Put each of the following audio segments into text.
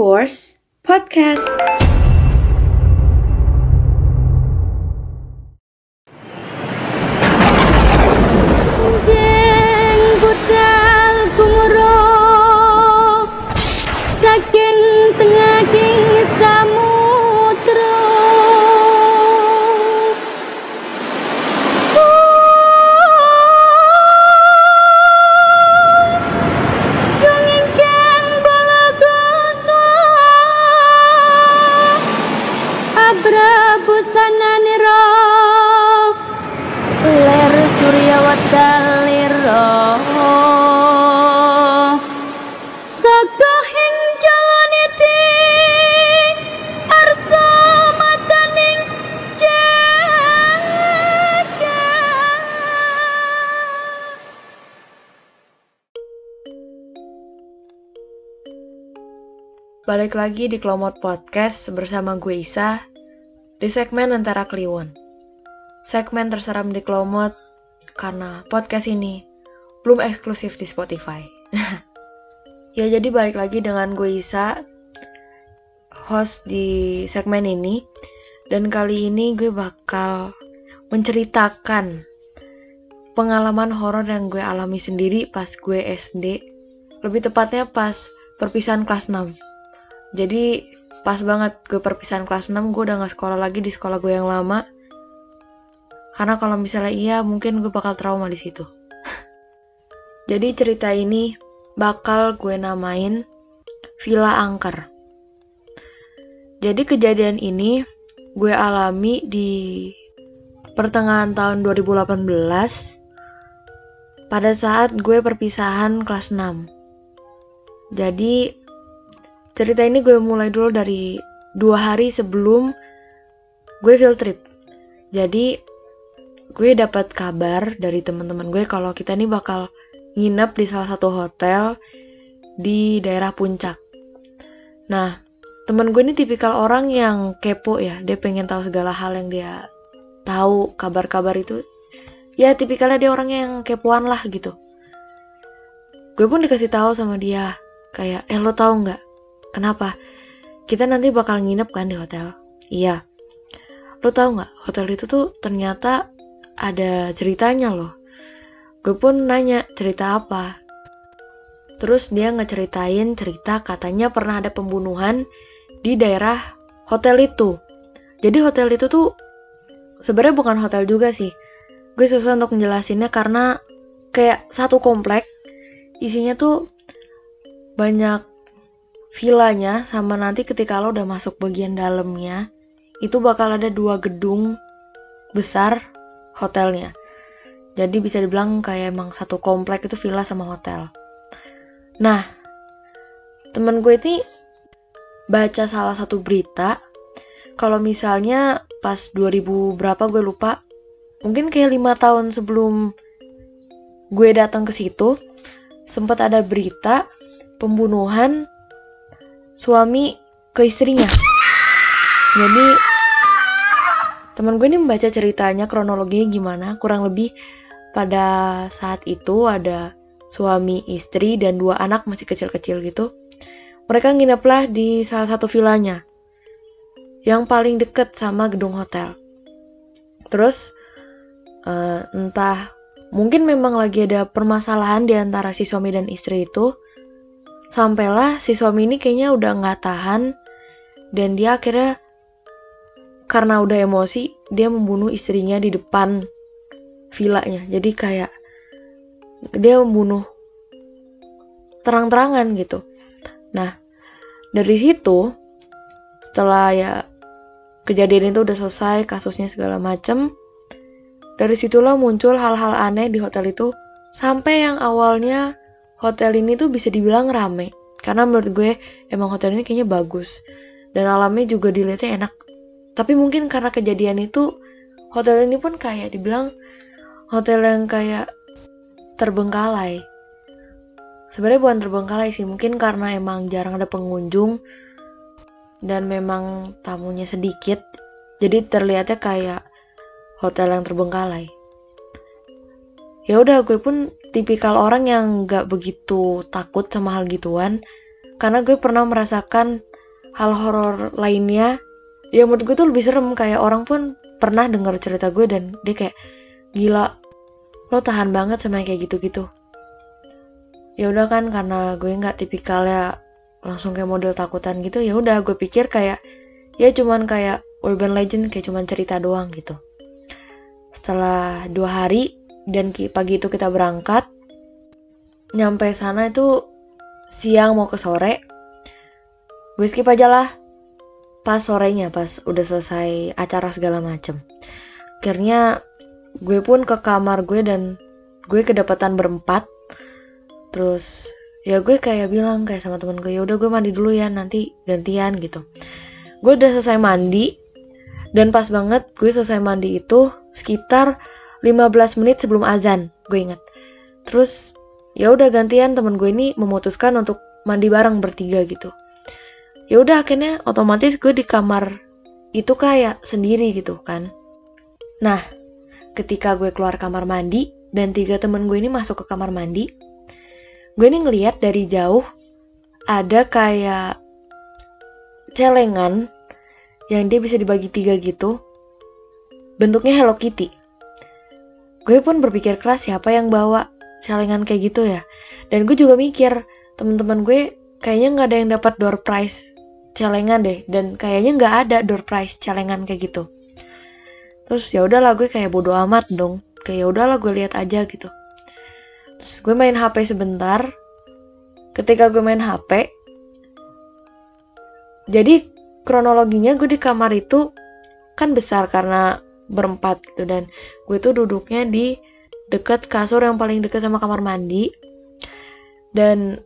Prambors Podcast. Balik lagi di Klomot Podcast bersama gue Isa di segmen antara Kliwon. Segmen terseram di Klomot karena podcast ini belum eksklusif di Spotify. ya jadi balik lagi dengan gue Isa, host di segmen ini. Dan kali ini gue bakal menceritakan pengalaman horor yang gue alami sendiri pas gue SD. Lebih tepatnya pas perpisahan kelas 6 jadi pas banget gue perpisahan kelas 6 gue udah gak sekolah lagi di sekolah gue yang lama. Karena kalau misalnya iya mungkin gue bakal trauma di situ. Jadi cerita ini bakal gue namain Villa Angker. Jadi kejadian ini gue alami di pertengahan tahun 2018 pada saat gue perpisahan kelas 6 jadi cerita ini gue mulai dulu dari dua hari sebelum gue field trip. Jadi gue dapat kabar dari teman-teman gue kalau kita ini bakal nginep di salah satu hotel di daerah puncak. Nah, teman gue ini tipikal orang yang kepo ya, dia pengen tahu segala hal yang dia tahu kabar-kabar itu. Ya tipikalnya dia orang yang kepoan lah gitu. Gue pun dikasih tahu sama dia kayak, eh lo tau nggak Kenapa? Kita nanti bakal nginep kan di hotel. Iya. Lo tau gak, hotel itu tuh ternyata ada ceritanya loh. Gue pun nanya cerita apa. Terus dia ngeceritain cerita katanya pernah ada pembunuhan di daerah hotel itu. Jadi hotel itu tuh sebenarnya bukan hotel juga sih. Gue susah untuk menjelasinnya karena kayak satu komplek isinya tuh banyak villanya sama nanti ketika lo udah masuk bagian dalamnya itu bakal ada dua gedung besar hotelnya. Jadi bisa dibilang kayak emang satu komplek itu villa sama hotel. Nah, temen gue ini baca salah satu berita kalau misalnya pas 2000 berapa gue lupa mungkin kayak lima tahun sebelum gue datang ke situ sempat ada berita pembunuhan suami ke istrinya. Jadi teman gue ini membaca ceritanya kronologinya gimana, kurang lebih pada saat itu ada suami istri dan dua anak masih kecil-kecil gitu. Mereka ngineplah di salah satu villanya yang paling deket sama gedung hotel. Terus uh, entah mungkin memang lagi ada permasalahan di antara si suami dan istri itu Sampailah si suami ini kayaknya udah nggak tahan dan dia akhirnya karena udah emosi dia membunuh istrinya di depan villanya. Jadi kayak dia membunuh terang-terangan gitu. Nah, dari situ setelah ya kejadian itu udah selesai, kasusnya segala macem, dari situlah muncul hal-hal aneh di hotel itu sampai yang awalnya hotel ini tuh bisa dibilang rame. Karena menurut gue emang hotel ini kayaknya bagus. Dan alamnya juga dilihatnya enak. Tapi mungkin karena kejadian itu hotel ini pun kayak dibilang hotel yang kayak terbengkalai. Sebenarnya bukan terbengkalai sih. Mungkin karena emang jarang ada pengunjung dan memang tamunya sedikit. Jadi terlihatnya kayak hotel yang terbengkalai. Ya udah gue pun tipikal orang yang gak begitu takut sama hal gituan. Karena gue pernah merasakan hal horor lainnya. Ya menurut gue tuh lebih serem. Kayak orang pun pernah dengar cerita gue dan dia kayak gila lo tahan banget sama yang kayak gitu-gitu. Ya udah kan karena gue nggak tipikalnya langsung kayak model takutan gitu ya udah gue pikir kayak ya cuman kayak urban legend kayak cuman cerita doang gitu. Setelah dua hari dan pagi itu kita berangkat. Nyampe sana itu siang mau ke sore. Gue skip aja lah. Pas sorenya pas udah selesai acara segala macem. Akhirnya gue pun ke kamar gue dan gue kedapatan berempat. Terus ya gue kayak bilang kayak sama temen gue ya udah gue mandi dulu ya nanti gantian gitu. Gue udah selesai mandi. Dan pas banget gue selesai mandi itu sekitar 15 menit sebelum azan gue inget terus ya udah gantian temen gue ini memutuskan untuk mandi bareng bertiga gitu. Ya udah akhirnya otomatis gue di kamar itu kayak sendiri gitu kan. Nah ketika gue keluar kamar mandi dan tiga temen gue ini masuk ke kamar mandi gue ini ngeliat dari jauh ada kayak celengan yang dia bisa dibagi tiga gitu. Bentuknya Hello Kitty gue pun berpikir keras siapa yang bawa celengan kayak gitu ya? Dan gue juga mikir teman-teman gue kayaknya nggak ada yang dapat door prize celengan deh. Dan kayaknya nggak ada door prize celengan kayak gitu. Terus ya udahlah gue kayak bodoh amat dong. Kayak ya udahlah gue lihat aja gitu. Terus gue main HP sebentar. Ketika gue main HP jadi kronologinya gue di kamar itu kan besar karena berempat gitu. Dan gue tuh duduknya di dekat kasur yang paling dekat sama kamar mandi. Dan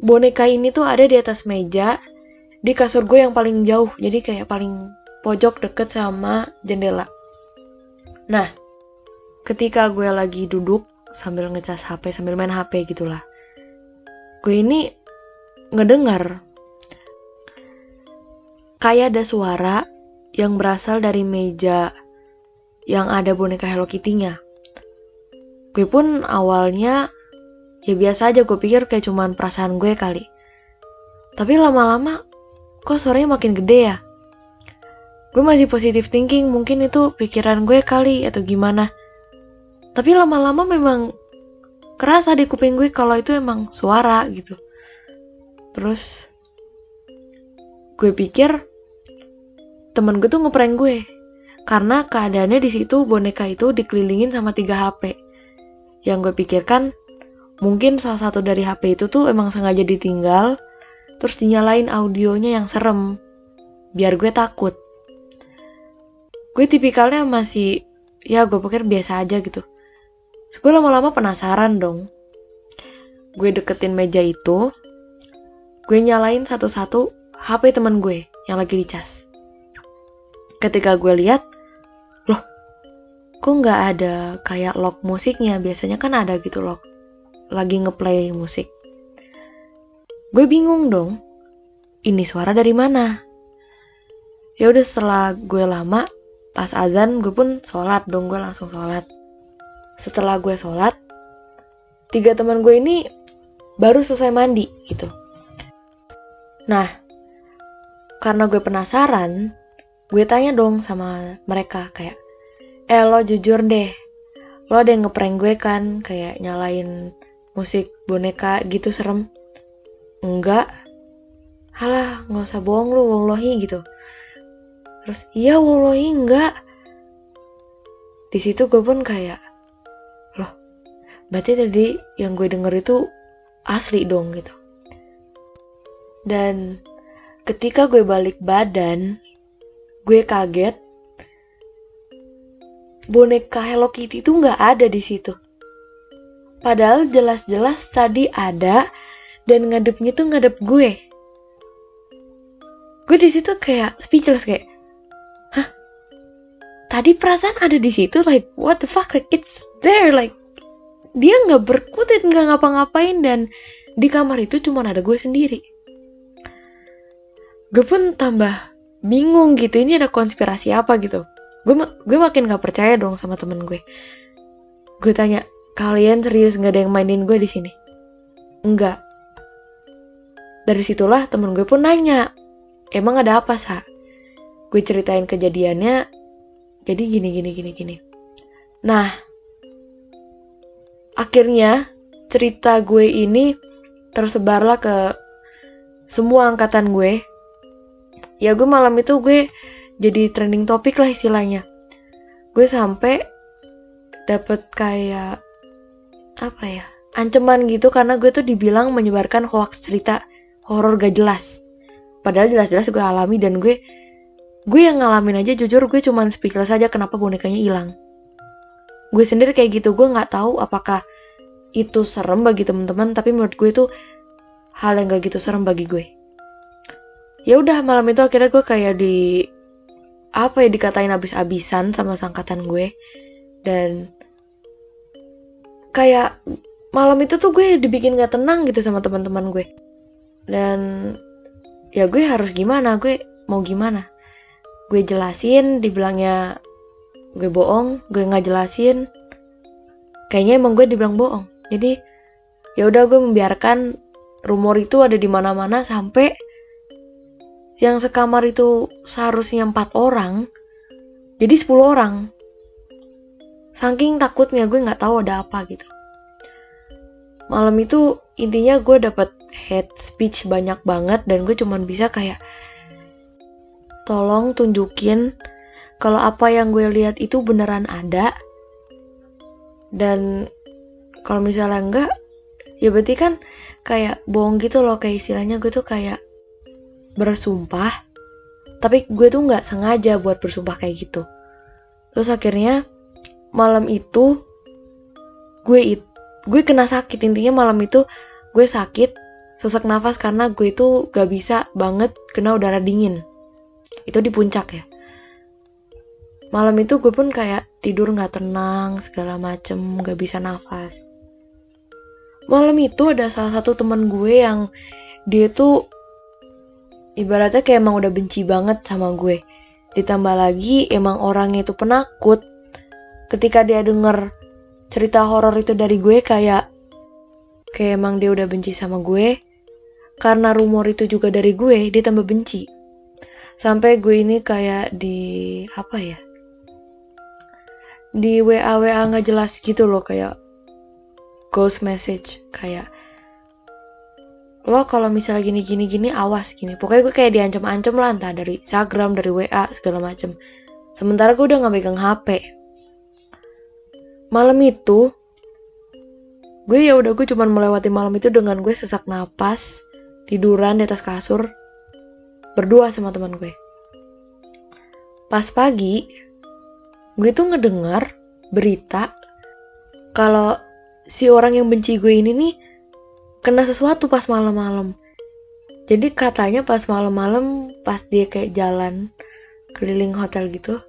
boneka ini tuh ada di atas meja di kasur gue yang paling jauh. Jadi kayak paling pojok deket sama jendela. Nah ketika gue lagi duduk sambil ngecas HP sambil main HP gitulah gue ini ngedengar kayak ada suara yang berasal dari meja yang ada boneka Hello Kitty-nya. Gue pun awalnya ya biasa aja gue pikir kayak cuman perasaan gue kali. Tapi lama-lama kok suaranya makin gede ya? Gue masih positive thinking, mungkin itu pikiran gue kali atau gimana. Tapi lama-lama memang kerasa di kuping gue kalau itu emang suara gitu. Terus gue pikir temen gue tuh ngeprank gue karena keadaannya di situ boneka itu dikelilingin sama tiga HP. Yang gue pikirkan mungkin salah satu dari HP itu tuh emang sengaja ditinggal terus dinyalain audionya yang serem. Biar gue takut. Gue tipikalnya masih ya gue pikir biasa aja gitu. Terus gue lama-lama penasaran dong. Gue deketin meja itu gue nyalain satu-satu HP temen gue yang lagi dicas ketika gue lihat kok nggak ada kayak lock musiknya biasanya kan ada gitu lock lagi ngeplay musik Gue bingung dong. Ini suara dari mana? Ya udah setelah gue lama, pas azan gue pun sholat dong, gue langsung sholat. Setelah gue sholat, tiga teman gue ini baru selesai mandi gitu. Nah, karena gue penasaran, gue tanya dong sama mereka kayak, eh lo jujur deh, lo ada yang ngeprank gue kan, kayak nyalain musik boneka gitu serem. Enggak. Halah nggak usah bohong lu wallahi gitu. Terus iya wallahi enggak. Di situ gue pun kayak loh berarti tadi yang gue denger itu asli dong gitu. Dan ketika gue balik badan gue kaget boneka Hello Kitty itu nggak ada di situ. Padahal jelas-jelas tadi ada dan ngadepnya tuh ngadep gue. Gue di situ kayak speechless kayak hah? Tadi perasaan ada di situ like what the fuck? Like it's there like dia nggak berkutit nggak ngapa-ngapain dan di kamar itu cuma ada gue sendiri. Gue pun tambah bingung gitu ini ada konspirasi apa? gitu gue gue makin nggak percaya dong sama temen gue. Gue tanya kalian serius nggak ada yang mainin gue di sini? Enggak dari situlah temen gue pun nanya, emang ada apa sa? Gue ceritain kejadiannya jadi gini gini gini gini. Nah akhirnya cerita gue ini tersebarlah ke semua angkatan gue. Ya gue malam itu gue jadi trending topik lah istilahnya. Gue sampai dapet kayak apa ya ancaman gitu karena gue tuh dibilang menyebarkan hoax cerita horor gak jelas. Padahal jelas-jelas gue alami dan gue gue yang ngalamin aja jujur gue cuman speechless aja kenapa bonekanya hilang. Gue sendiri kayak gitu gue nggak tahu apakah itu serem bagi teman-teman tapi menurut gue itu hal yang gak gitu serem bagi gue. Ya udah malam itu akhirnya gue kayak di apa ya dikatain abis-abisan sama sangkatan gue? Dan kayak malam itu tuh gue dibikin gak tenang gitu sama teman-teman gue. Dan ya gue harus gimana? Gue mau gimana? Gue jelasin dibilangnya gue bohong gue nggak jelasin. Kayaknya emang gue dibilang bohong. Jadi ya udah gue membiarkan rumor itu ada di mana-mana sampai yang sekamar itu seharusnya empat orang. Jadi 10 orang. Saking takutnya gue nggak tahu ada apa gitu. Malam itu intinya gue dapet head speech banyak banget dan gue cuman bisa kayak tolong tunjukin kalau apa yang gue lihat itu beneran ada. Dan kalau misalnya enggak ya berarti kan kayak bohong gitu loh kayak istilahnya gue tuh kayak bersumpah tapi gue tuh nggak sengaja buat bersumpah kayak gitu. Terus akhirnya malam itu gue it, gue kena sakit. Intinya malam itu gue sakit sesak nafas karena gue itu gak bisa banget kena udara dingin. Itu di puncak ya. Malam itu gue pun kayak tidur nggak tenang segala macem nggak bisa nafas. Malam itu ada salah satu teman gue yang dia tuh ibaratnya kayak emang udah benci banget sama gue. Ditambah lagi emang orangnya itu penakut. Ketika dia denger cerita horor itu dari gue kayak kayak emang dia udah benci sama gue. Karena rumor itu juga dari gue dia tambah benci. Sampai gue ini kayak di apa ya? Di WA WA nggak jelas gitu loh kayak ghost message kayak lo kalau misalnya gini gini gini awas gini. Pokoknya gue kayak diancam-ancam lah entah dari Instagram dari WA segala macem. Sementara gue udah nggak megang HP malam itu gue ya udah gue cuman melewati malam itu dengan gue sesak napas tiduran di atas kasur berdua sama teman gue. Pas pagi, gue tuh ngedengar berita kalau si orang yang benci gue ini nih kena sesuatu pas malam-malam. Jadi katanya pas malam-malam pas dia kayak jalan keliling hotel gitu,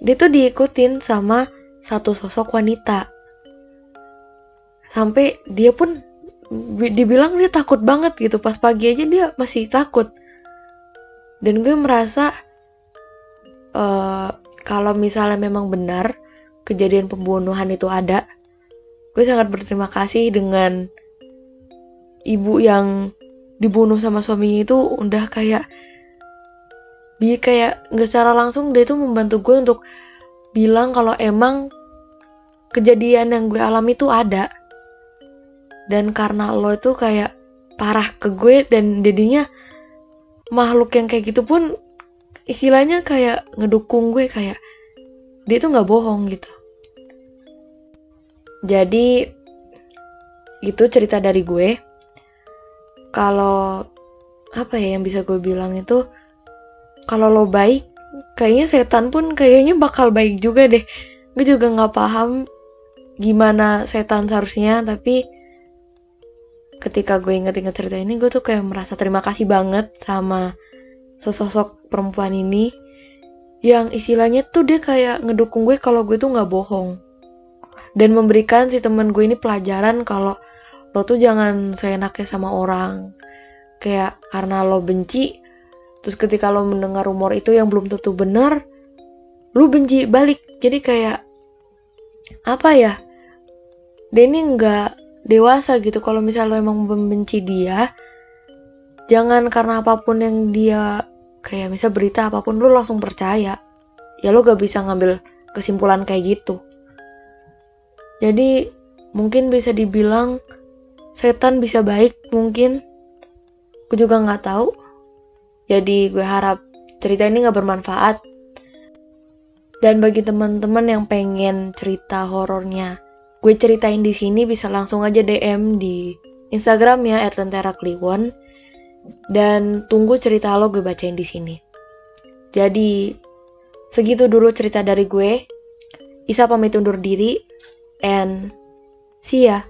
dia tuh diikutin sama satu sosok wanita. Sampai dia pun dibilang dia takut banget gitu pas pagi aja dia masih takut dan gue merasa uh, kalau misalnya memang benar kejadian pembunuhan itu ada gue sangat berterima kasih dengan ibu yang dibunuh sama suaminya itu udah kayak dia kayak nggak secara langsung dia tuh membantu gue untuk bilang kalau emang kejadian yang gue alami itu ada. Dan karena lo itu kayak parah ke gue dan jadinya makhluk yang kayak gitu pun istilahnya kayak ngedukung gue kayak dia tuh nggak bohong gitu. Jadi itu cerita dari gue kalau apa ya yang bisa gue bilang itu kalau lo baik kayaknya setan pun kayaknya bakal baik juga deh. Gue juga nggak paham gimana setan seharusnya tapi ketika gue inget-inget cerita ini gue tuh kayak merasa terima kasih banget sama sesosok perempuan ini yang istilahnya tuh dia kayak ngedukung gue kalau gue tuh nggak bohong. Dan memberikan si temen gue ini pelajaran kalau lo tuh jangan seenaknya sama orang. Kayak karena lo benci terus ketika lo mendengar rumor itu yang belum tentu benar lo benci balik. Jadi kayak apa ya? Dia ini nggak dewasa gitu. Kalau misalnya lo emang membenci dia jangan karena apa pun yang dia kayak misal berita apa pun lu langsung percaya. Ya lo gak bisa ngambil kesimpulan kayak gitu. Jadi mungkin bisa dibilang setan bisa baik mungkin gue juga nggak tahu jadi gue harap cerita ini nggak bermanfaat dan bagi teman-teman yang pengen cerita horornya gue ceritain di sini bisa langsung aja DM di Instagram ya @lentera_kliwon dan tunggu cerita lo gue bacain di sini. Jadi segitu dulu cerita dari gue. Isa pamit undur diri and see ya.